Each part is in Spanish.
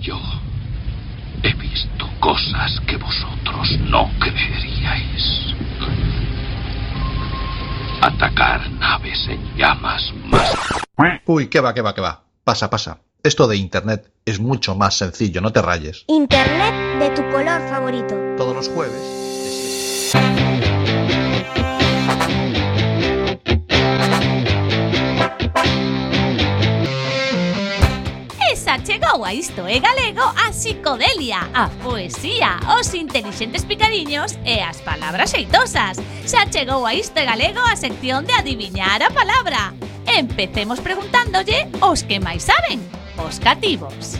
Yo he visto cosas que vosotros no creeríais. Atacar naves en llamas más... Uy, qué va, qué va, qué va. Pasa, pasa. Esto de Internet es mucho más sencillo, no te rayes. Internet de tu color favorito. Todos los jueves. chegou a Isto é Galego a psicodelia, a poesía, os intelixentes picadiños e as palabras xeitosas. Xa chegou a Isto é Galego a sección de adiviñar a palabra. Empecemos preguntándolle os que máis saben, os cativos.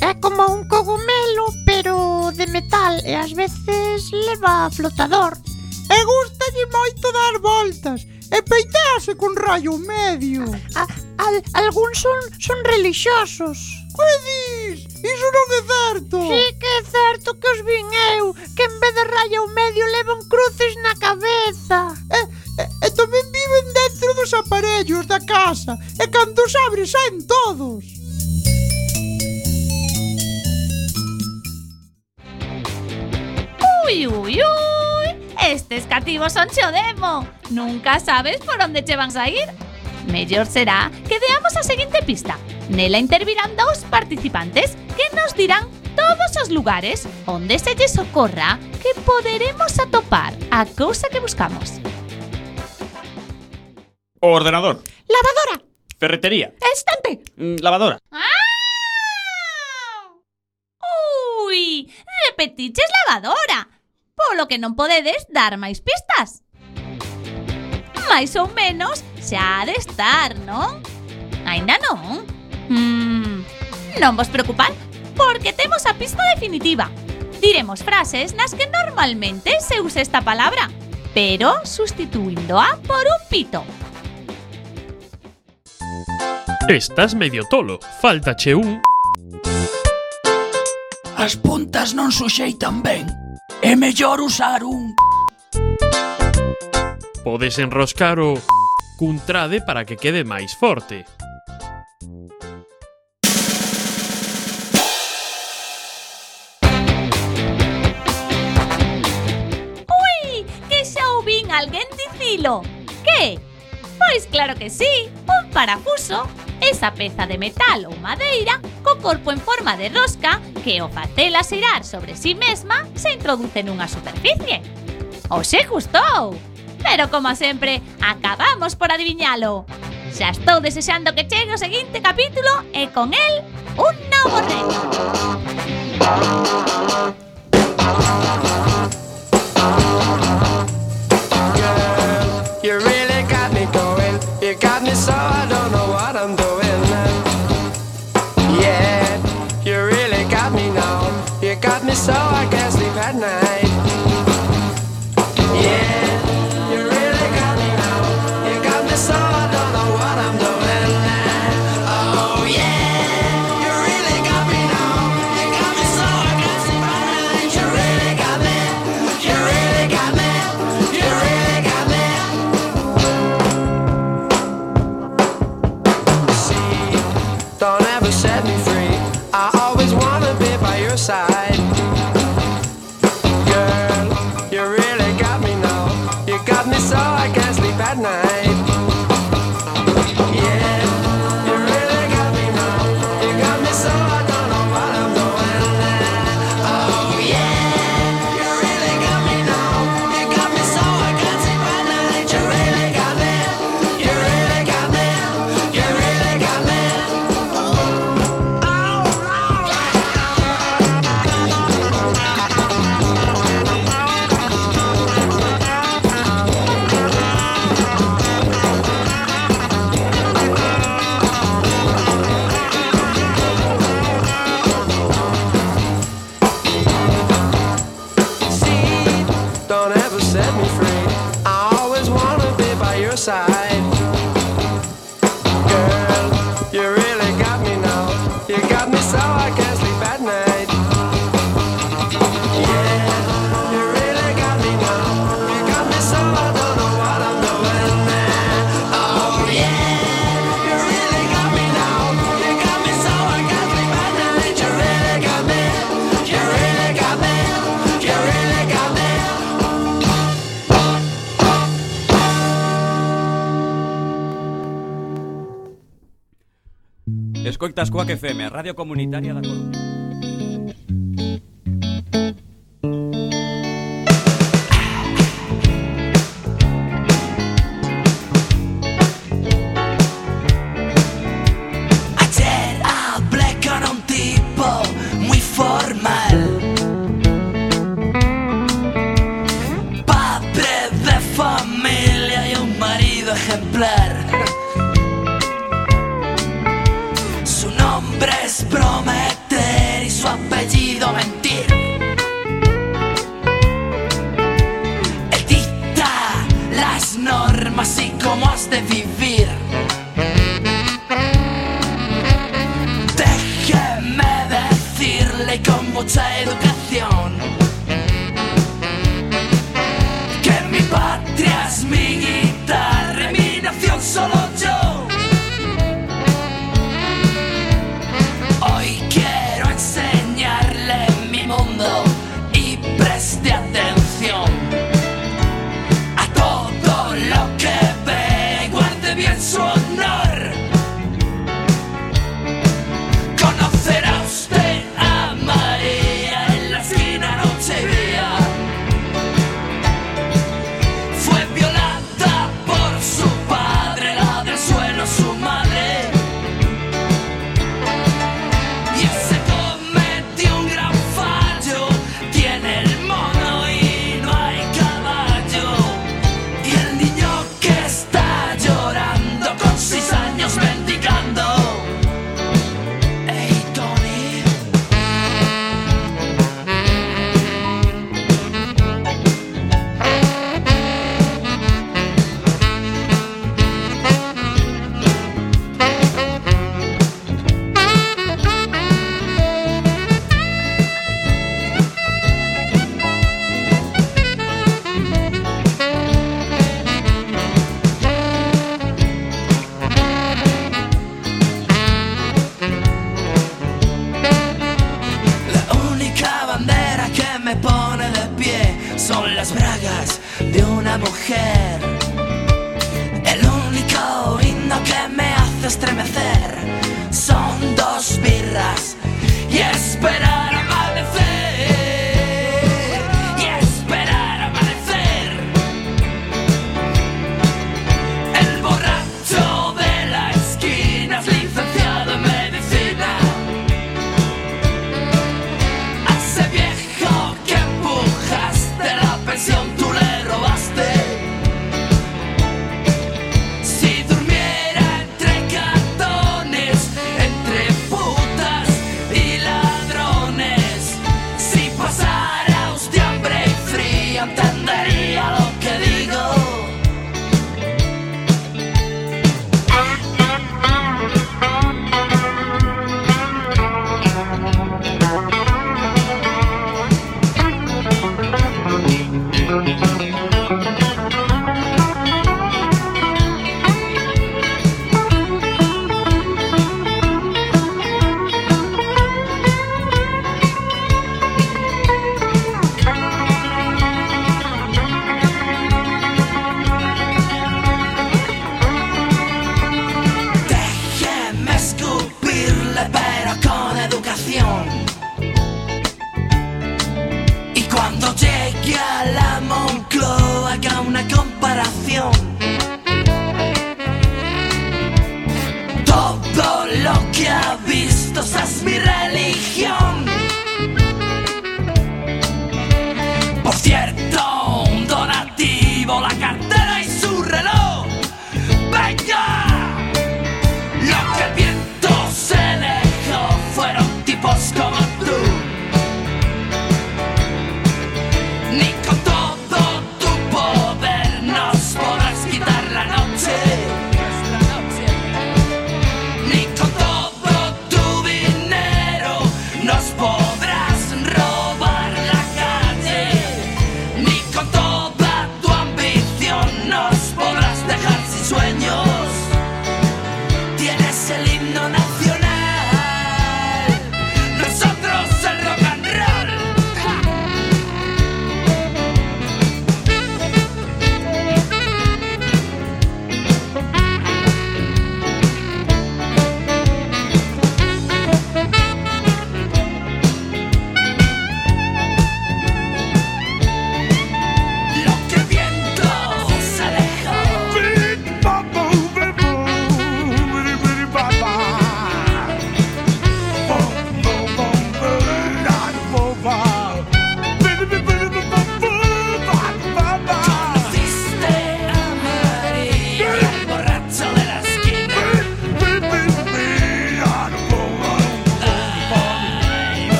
É como un cogumelo, pero de metal e ás veces leva flotador. E gustalle moito dar voltas e peitease con rayo medio. A, a, algúns son, son relixiosos. Que dis? Iso non é certo. Si que é certo que os vin eu, que en vez de rayo medio levan cruces na cabeza. E, e, e tamén viven dentro dos aparellos da casa, e cando os abres saen todos. Ui, ui, ui. Estes cativos son xo demo. Nunca sabes por onde che van sair. Mellor será que deamos a seguinte pista. Nela intervirán dous participantes que nos dirán todos os lugares onde se lles ocorra que poderemos atopar a cousa que buscamos. Ordenador. Lavadora, Ferretería. estante, mm, Lavadora. ¡Ah! Ui, repetiches lavadora. polo que non podedes dar máis pistas. Mais ou menos xa ha de estar, non? Ainda non? Mm, non vos preocupad, porque temos a pista definitiva. Diremos frases nas que normalmente se usa esta palabra, pero sustituíndoa por un pito. Estás medio tolo, faltache un... As puntas non suxeitan ben É mellor usar un... Podes enroscar o cun trade para que quede máis forte. Ui, que xa ouvín alguén dicilo. Que? Pois claro que sí, un parafuso, esa peza de metal ou madeira co corpo en forma de rosca que ao facela xirar sobre si sí mesma se introduce nunha superficie. Oxe gustou! Pero como sempre, acabamos por adiviñalo. Xa estou desexando que chegue o seguinte capítulo e con el un novo reto. You're ready. Escoitas Coac FM, Radio Comunitaria da Coruña.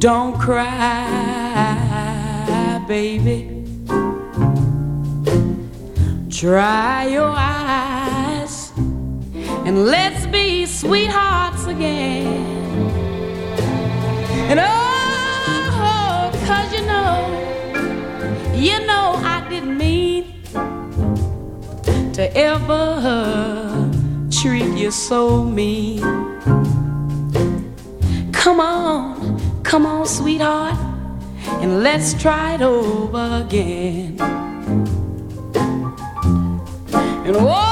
Don't cry, baby. Dry your eyes and let's be sweethearts again. And oh, cause you know, you know, I didn't mean to ever treat you so mean. sweetheart, and let's try it over again. And whoa!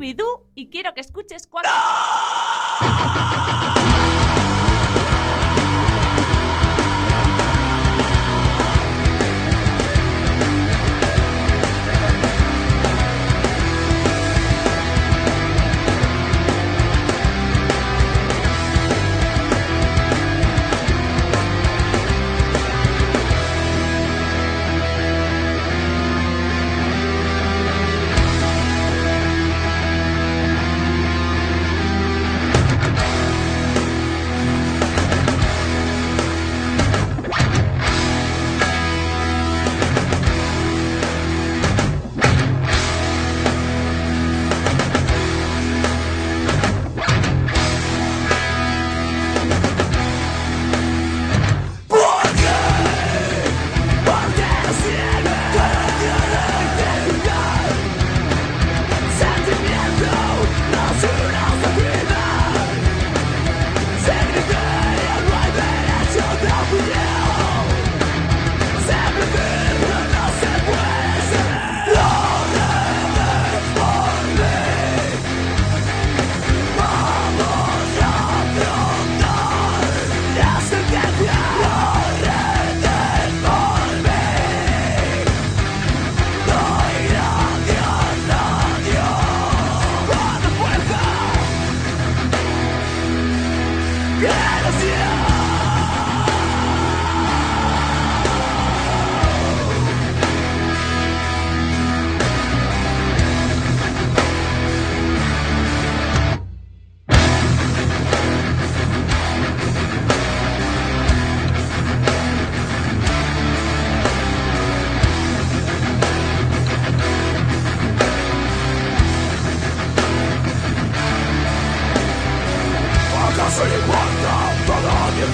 Scooby-Doo.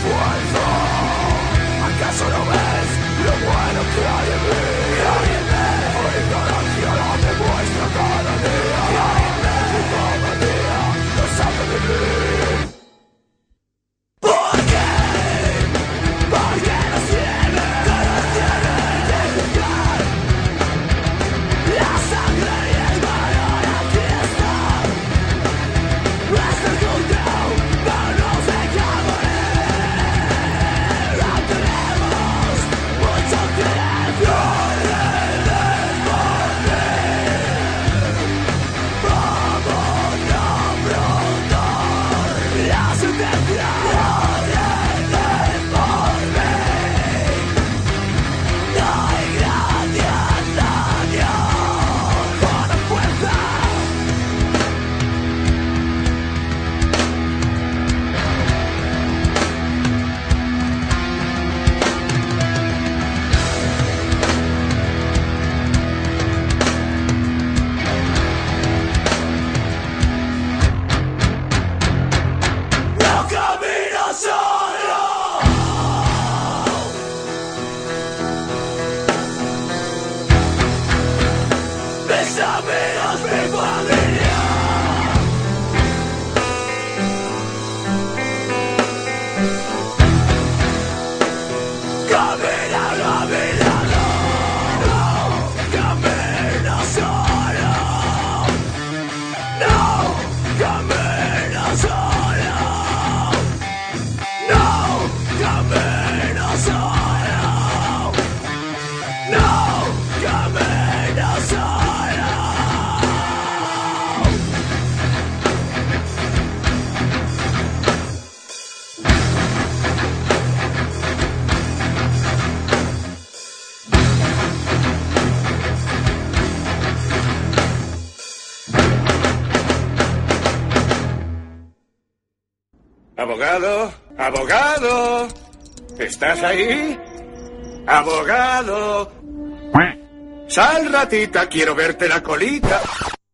puedo? ¿Acaso no ves lo bueno que hay en mí? Abogado, abogado. ¿Estás ahí? Abogado. Sal, ratita, quiero verte la colita.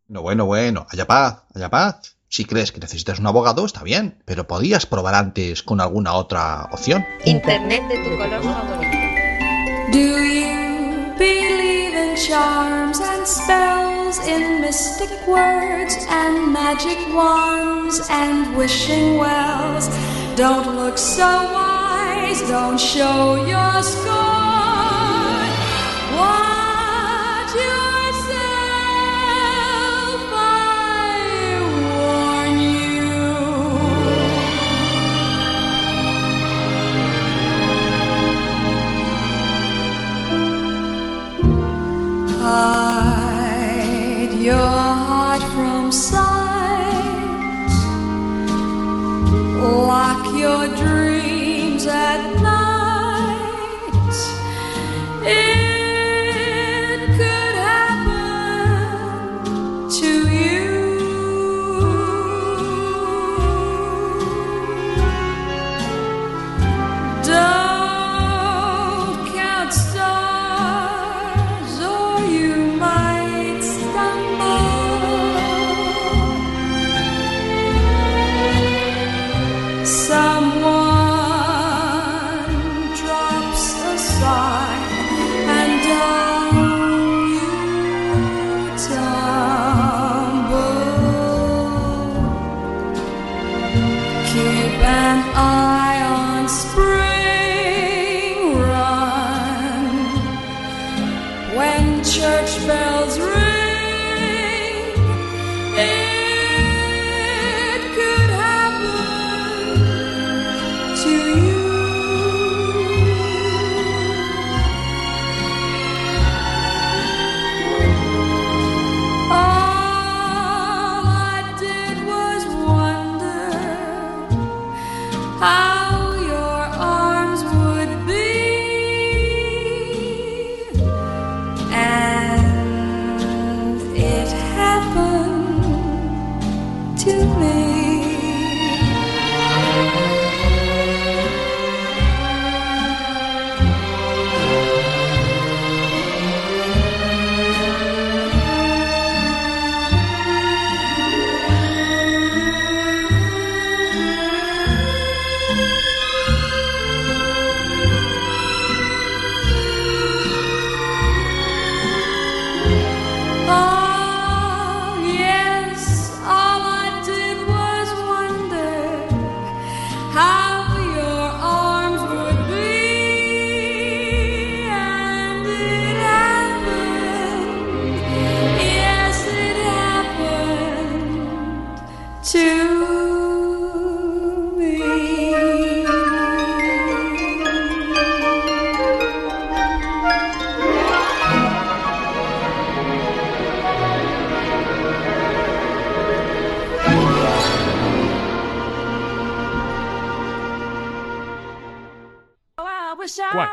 No, bueno, bueno, allá paz, allá paz. Si crees que necesitas un abogado, está bien, pero podías probar antes con alguna otra opción. Internet de tu color favorito. Believe in charms and spells, in mystic words and magic wands and wishing wells? Don't look so wise, don't show your scorn. love.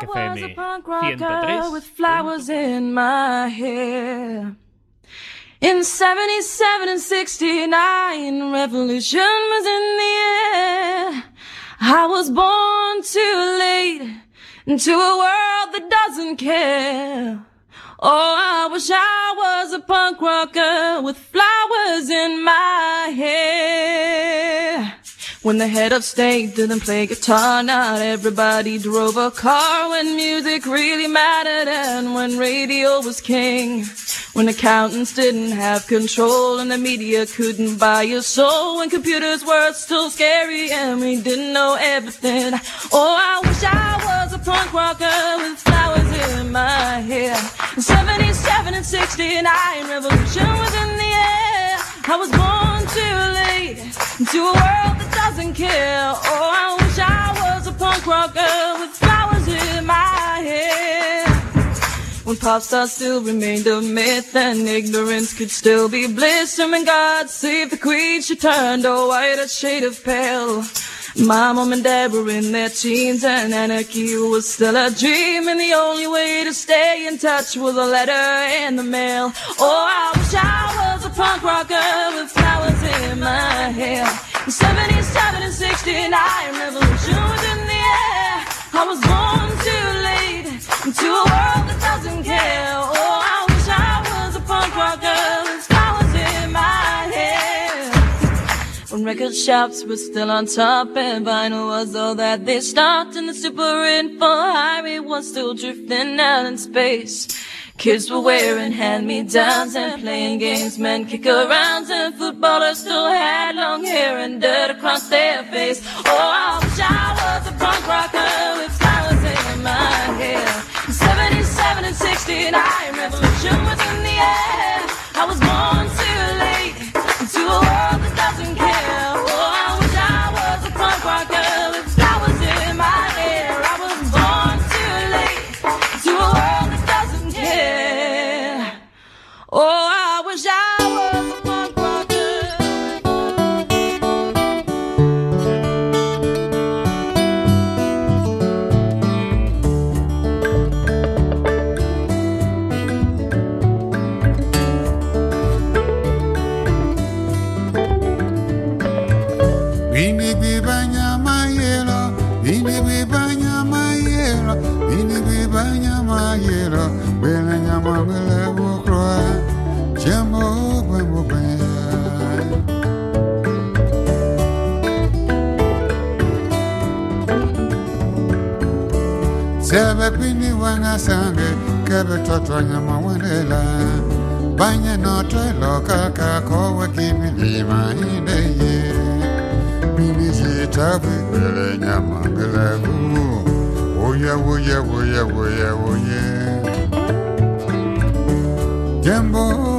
I wish I was a FM punk rocker 103. with flowers in my hair. In 77 and 69, revolution was in the air. I was born too late into a world that doesn't care. Oh, I wish I was a punk rocker with flowers in my hair. When the head of state didn't play guitar, not everybody drove a car. When music really mattered and when radio was king. When accountants didn't have control and the media couldn't buy your soul. When computers were still scary and we didn't know everything. Oh, I wish I was a punk rocker with flowers in my hair. 77 and 69, revolution was in. I was born too late to a world that doesn't care. Oh, I wish I was a punk rocker with flowers in my hair. When pop stars still remained a myth and ignorance could still be bliss. And God saved the queen, she turned a whiter shade of pale. My mom and dad were in their teens and anarchy was still a dream. And the only way to stay in touch was a letter in the mail. Oh, I wish I was a punk rocker 77 and 69, 69 revolution was in the air. I was born too late into a world that doesn't care. Oh, I wish I was a punk rocker with flowers in my hair. When record shops were still on top and vinyl was all that they stopped and the super info highway was still drifting out in space. Kids were wearing hand-me-downs and playing games, men kick-arounds and footballers still had long hair and dirt across their face. Oh, I wish I was a punk rocker with flowers in my hair. 77 and 69, revolution was in the air. wanga sange kebe totwa nyama banye notwe loka kako bele nyama bele jembo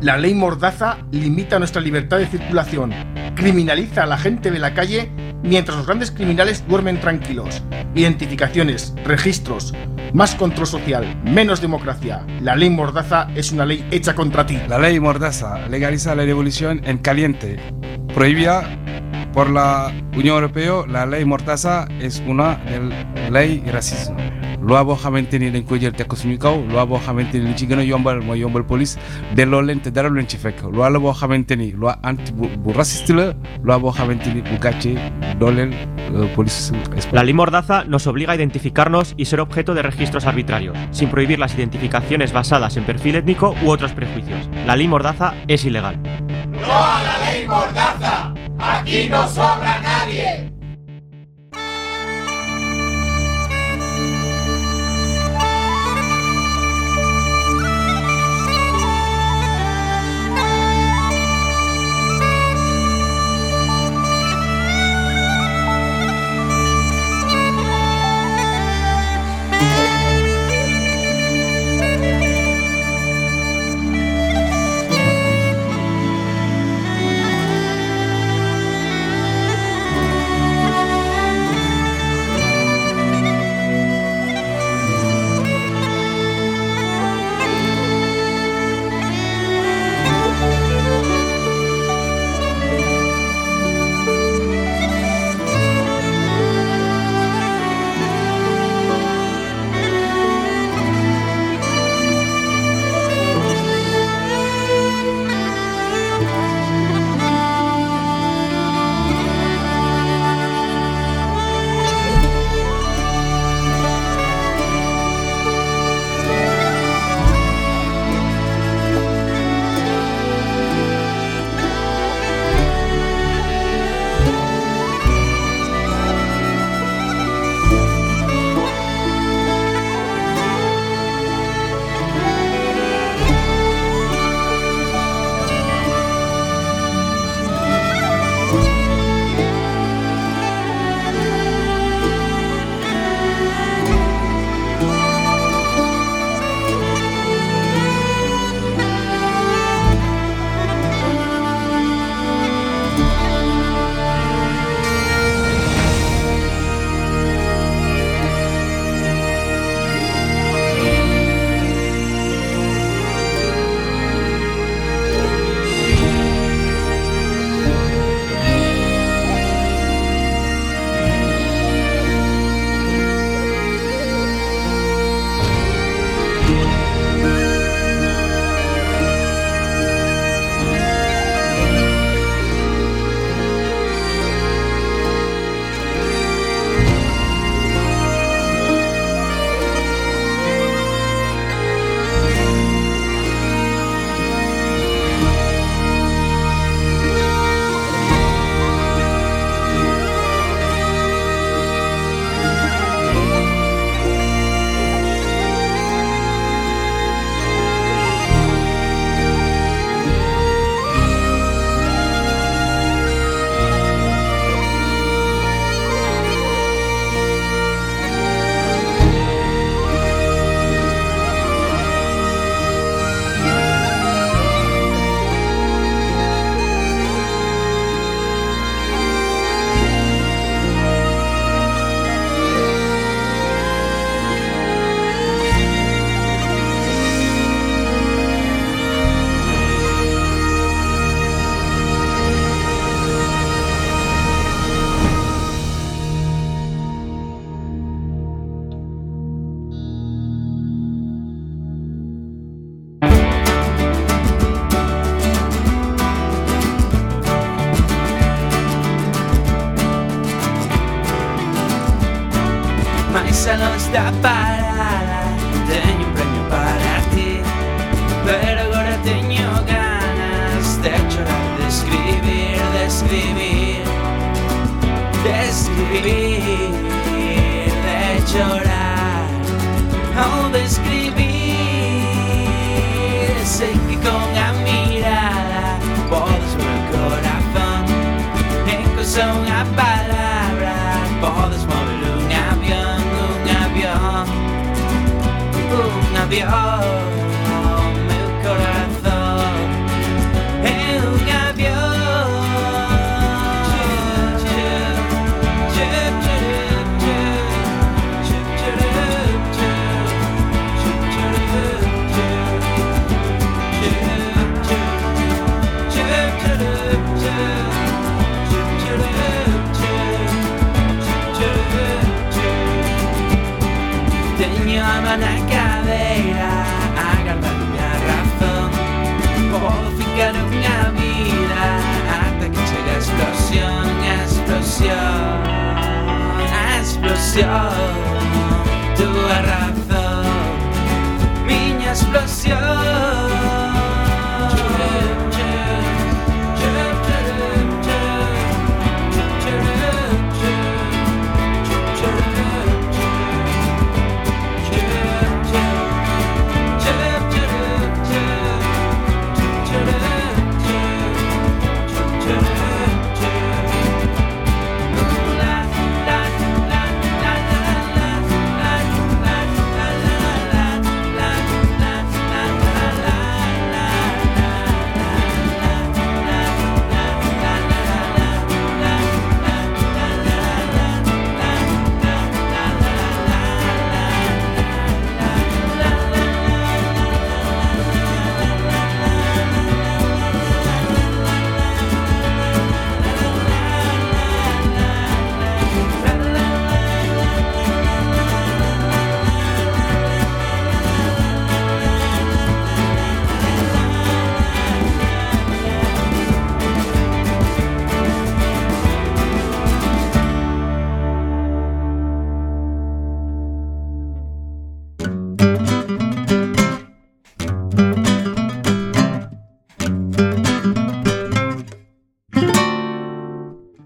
La ley Mordaza limita nuestra libertad de circulación, criminaliza a la gente de la calle mientras los grandes criminales duermen tranquilos. Identificaciones, registros, más control social, menos democracia. La ley Mordaza es una ley hecha contra ti. La ley Mordaza legaliza la revolución en caliente. Prohibida por la Unión Europea, la ley Mordaza es una ley racismo. Lo hago xamanteni dañ koy jël teg ko suñu kaw loi boo xamante ni li ci gën a yombal mooy yombal police delloo leen te dara lu leen ci fekk loi la boo xamante ni loi anti bu bu raciste la loi boo xamante ni bu gàccee dooleel police La ley Mordaza nos obliga a identificarnos y ser objeto de registros arbitrarios, sin prohibir las identificaciones basadas en perfil étnico u otros prejuicios. La ley Mordaza es ilegal. ¡No a la ley Mordaza! ¡Aquí no sobra nadie! explosión Túa razón Miña explosión.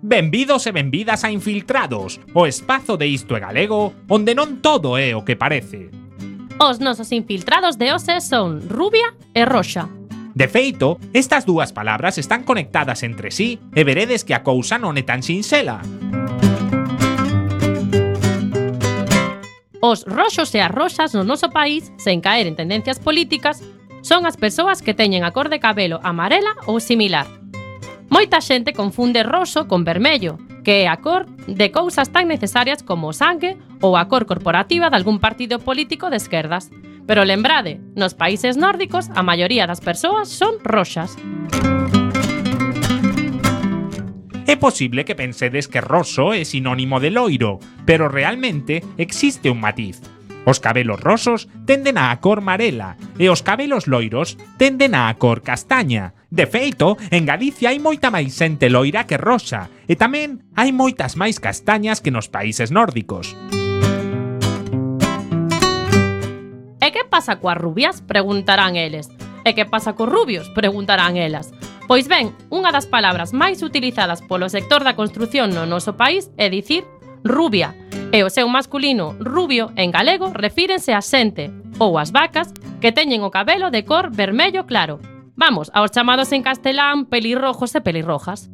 Benvidos e benvidas a Infiltrados, o espazo de isto é galego, onde non todo é o que parece. Os nosos infiltrados de hoxe son rubia e roxa. De feito, estas dúas palabras están conectadas entre sí e veredes que a cousa non é tan sinxela. Os roxos e as roxas no noso país, sen caer en tendencias políticas, son as persoas que teñen a cor de cabelo amarela ou similar, Moita xente confunde roso con vermello, que é a cor de cousas tan necesarias como o sangue ou a cor corporativa de algún partido político de esquerdas. Pero lembrade, nos países nórdicos a maioría das persoas son roxas. É posible que pensedes que roso é sinónimo de loiro, pero realmente existe un matiz. Os cabelos rosos tenden á cor marela e os cabelos loiros tenden á cor castaña. De feito, en Galicia hai moita máis xente loira que roxa e tamén hai moitas máis castañas que nos países nórdicos. E que pasa coas rubias? Preguntarán eles. E que pasa cos rubios? Preguntarán elas. Pois ben, unha das palabras máis utilizadas polo sector da construción no noso país é dicir rubia e o seu masculino rubio en galego refírense a xente ou as vacas que teñen o cabelo de cor vermello claro. Vamos, aos chamados en castelán pelirrojos e pelirrojas.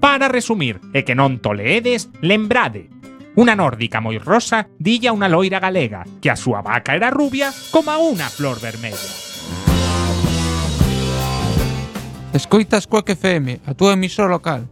Para resumir, e que non toleedes, lembrade, Una nórdica moi rosa dilla unha loira galega que a súa vaca era rubia como a unha flor vermella. Escoitas Coaque FM, a túa emisora local.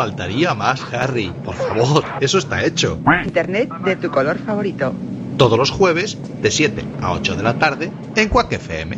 Faltaría más, Harry. Por favor, eso está hecho. Internet de tu color favorito. Todos los jueves, de 7 a 8 de la tarde, en Quack FM.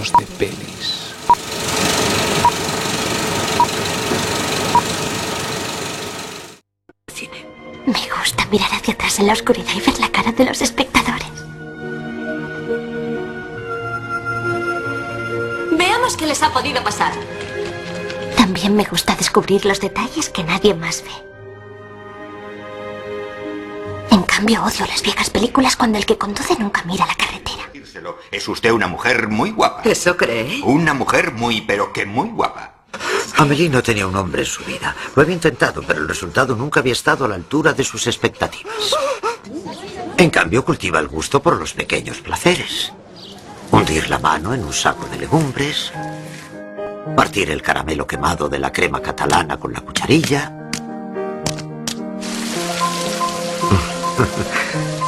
De pelis. Me gusta mirar hacia atrás en la oscuridad y ver la cara de los espectadores. Veamos qué les ha podido pasar. También me gusta descubrir los detalles que nadie más ve. En cambio, odio las viejas películas cuando el que conduce nunca mira la carretera. Es usted una mujer muy guapa. ¿Eso cree? Una mujer muy, pero que muy guapa. Amelie no tenía un hombre en su vida. Lo había intentado, pero el resultado nunca había estado a la altura de sus expectativas. En cambio, cultiva el gusto por los pequeños placeres. Hundir la mano en un saco de legumbres. Partir el caramelo quemado de la crema catalana con la cucharilla.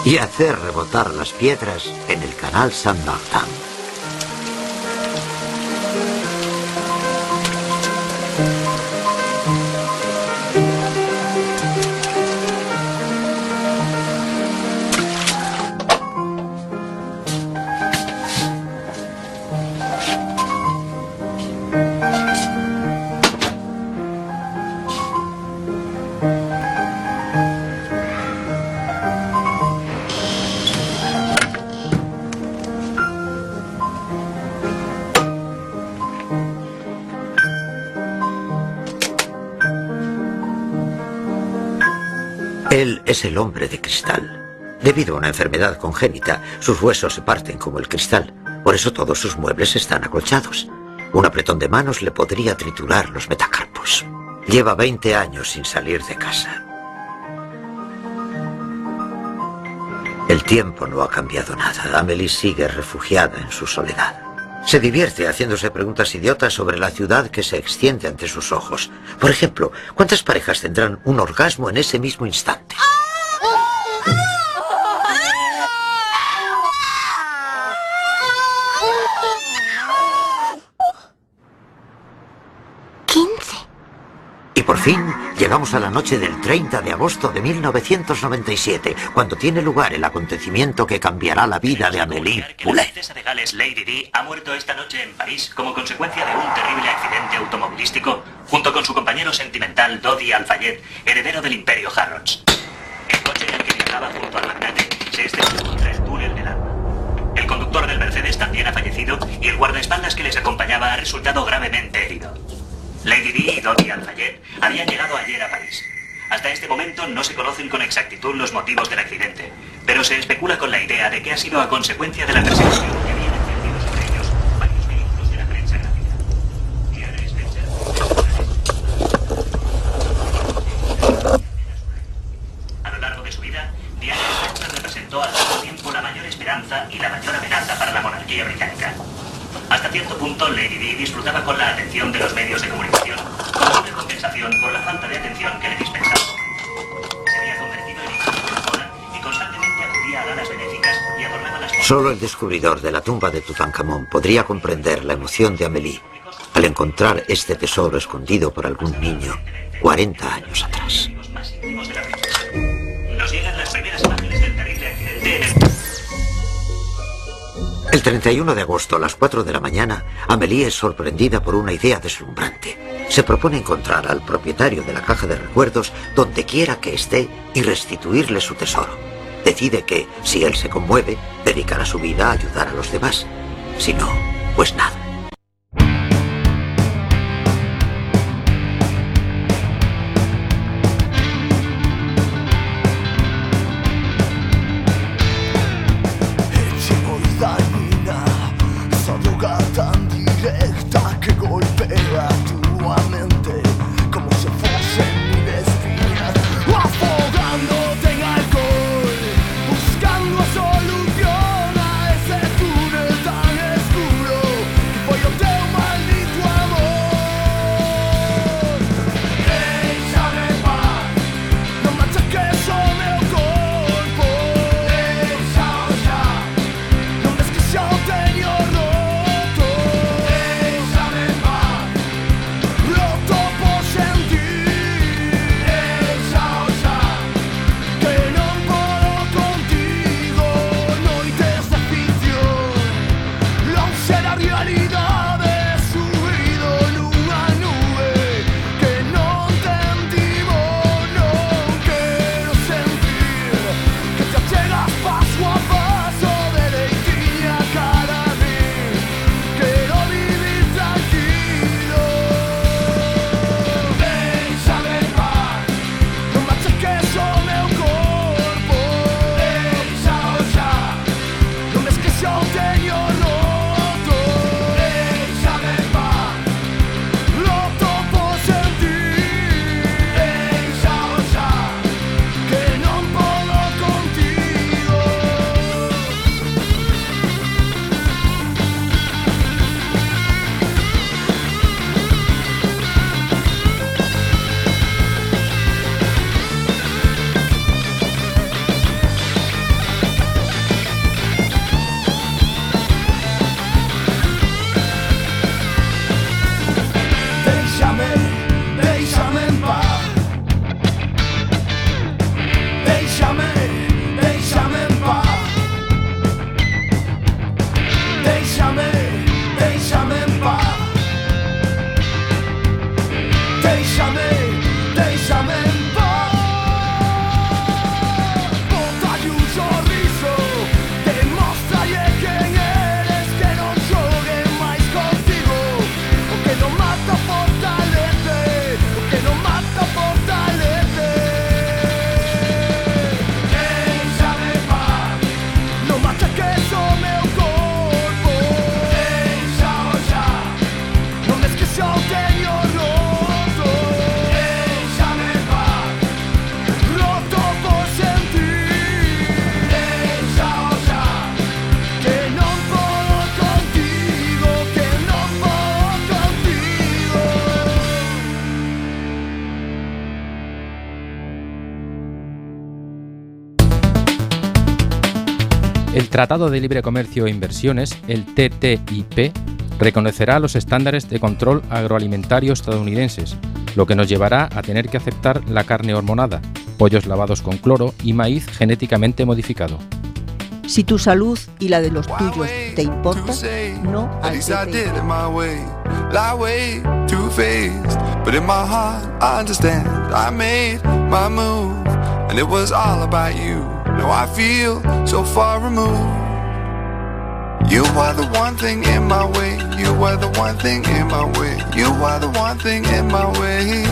Y hacer rebotar las piedras en el canal San Martin. Es el hombre de cristal. Debido a una enfermedad congénita, sus huesos se parten como el cristal. Por eso todos sus muebles están acolchados. Un apretón de manos le podría triturar los metacarpos. Lleva 20 años sin salir de casa. El tiempo no ha cambiado nada. Amelie sigue refugiada en su soledad. Se divierte haciéndose preguntas idiotas sobre la ciudad que se extiende ante sus ojos. Por ejemplo, ¿cuántas parejas tendrán un orgasmo en ese mismo instante? Y por fin llegamos a la noche del 30 de agosto de 1997, cuando tiene lugar el acontecimiento que cambiará la vida de Amélie que la Poulet. princesa de Gales Lady Di ha muerto esta noche en París como consecuencia de un terrible accidente automovilístico junto con su compañero sentimental Dodi Alfayet, heredero del imperio Harrods. El coche en el que viajaba junto al magnate se estrelló contra el túnel del alma. El conductor del Mercedes también ha fallecido y el guardaespaldas que les acompañaba ha resultado gravemente herido. Lady Di y Dodi Alfayet habían llegado ayer a París. Hasta este momento no se conocen con exactitud los motivos del accidente, pero se especula con la idea de que ha sido a consecuencia de la persecución que Solo el descubridor de la tumba de Tutankamón podría comprender la emoción de Amélie al encontrar este tesoro escondido por algún niño 40 años atrás. Nos llegan las primeras del el El 31 de agosto a las 4 de la mañana, Amélie es sorprendida por una idea deslumbrante. Se propone encontrar al propietario de la caja de recuerdos donde quiera que esté y restituirle su tesoro. Decide que, si él se conmueve, dedicará su vida a ayudar a los demás. Si no, pues nada. Tratado de Libre Comercio e Inversiones, el TTIP, reconocerá los estándares de control agroalimentario estadounidenses, lo que nos llevará a tener que aceptar la carne hormonada, pollos lavados con cloro y maíz genéticamente modificado. Si tu salud y la de los tuyos te importa, no al TTIP. Now I feel so far removed. You are the one thing in my way. You are the one thing in my way. You are the one thing in my way.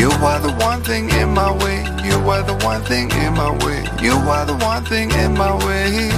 You are the one thing in my way. You are the one thing in my way. You are the one thing in my way.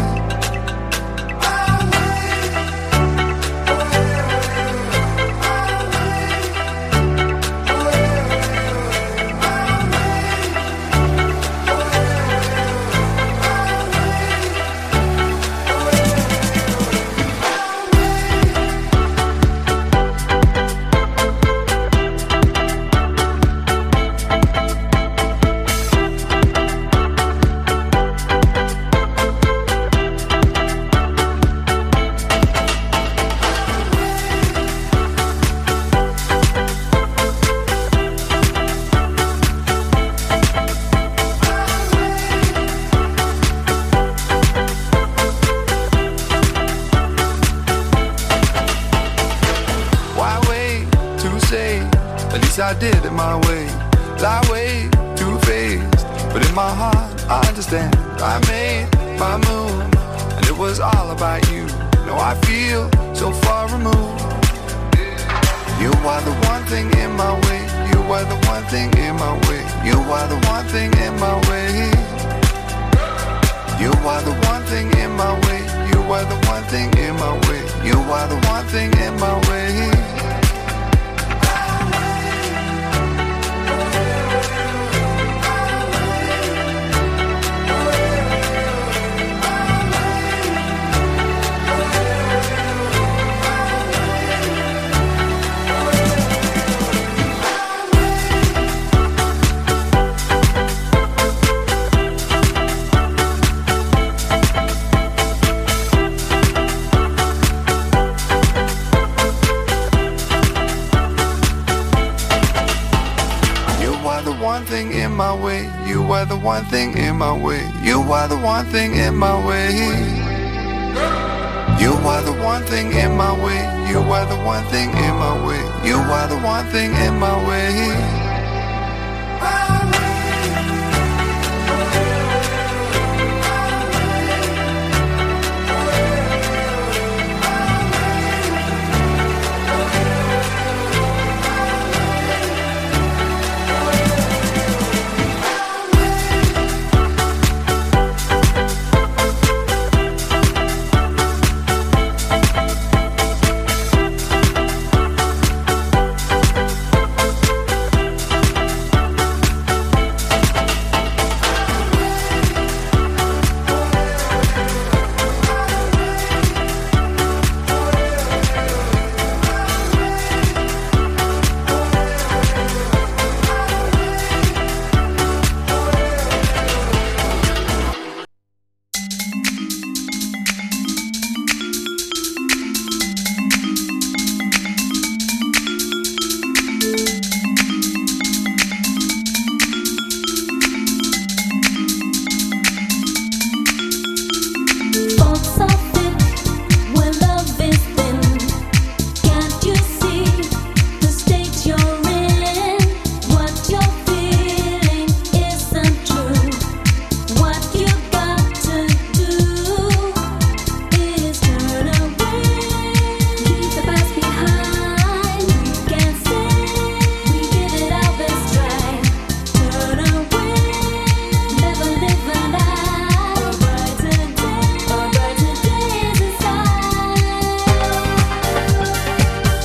Thing in my way. You are the one thing in my way. You are the one thing in my way.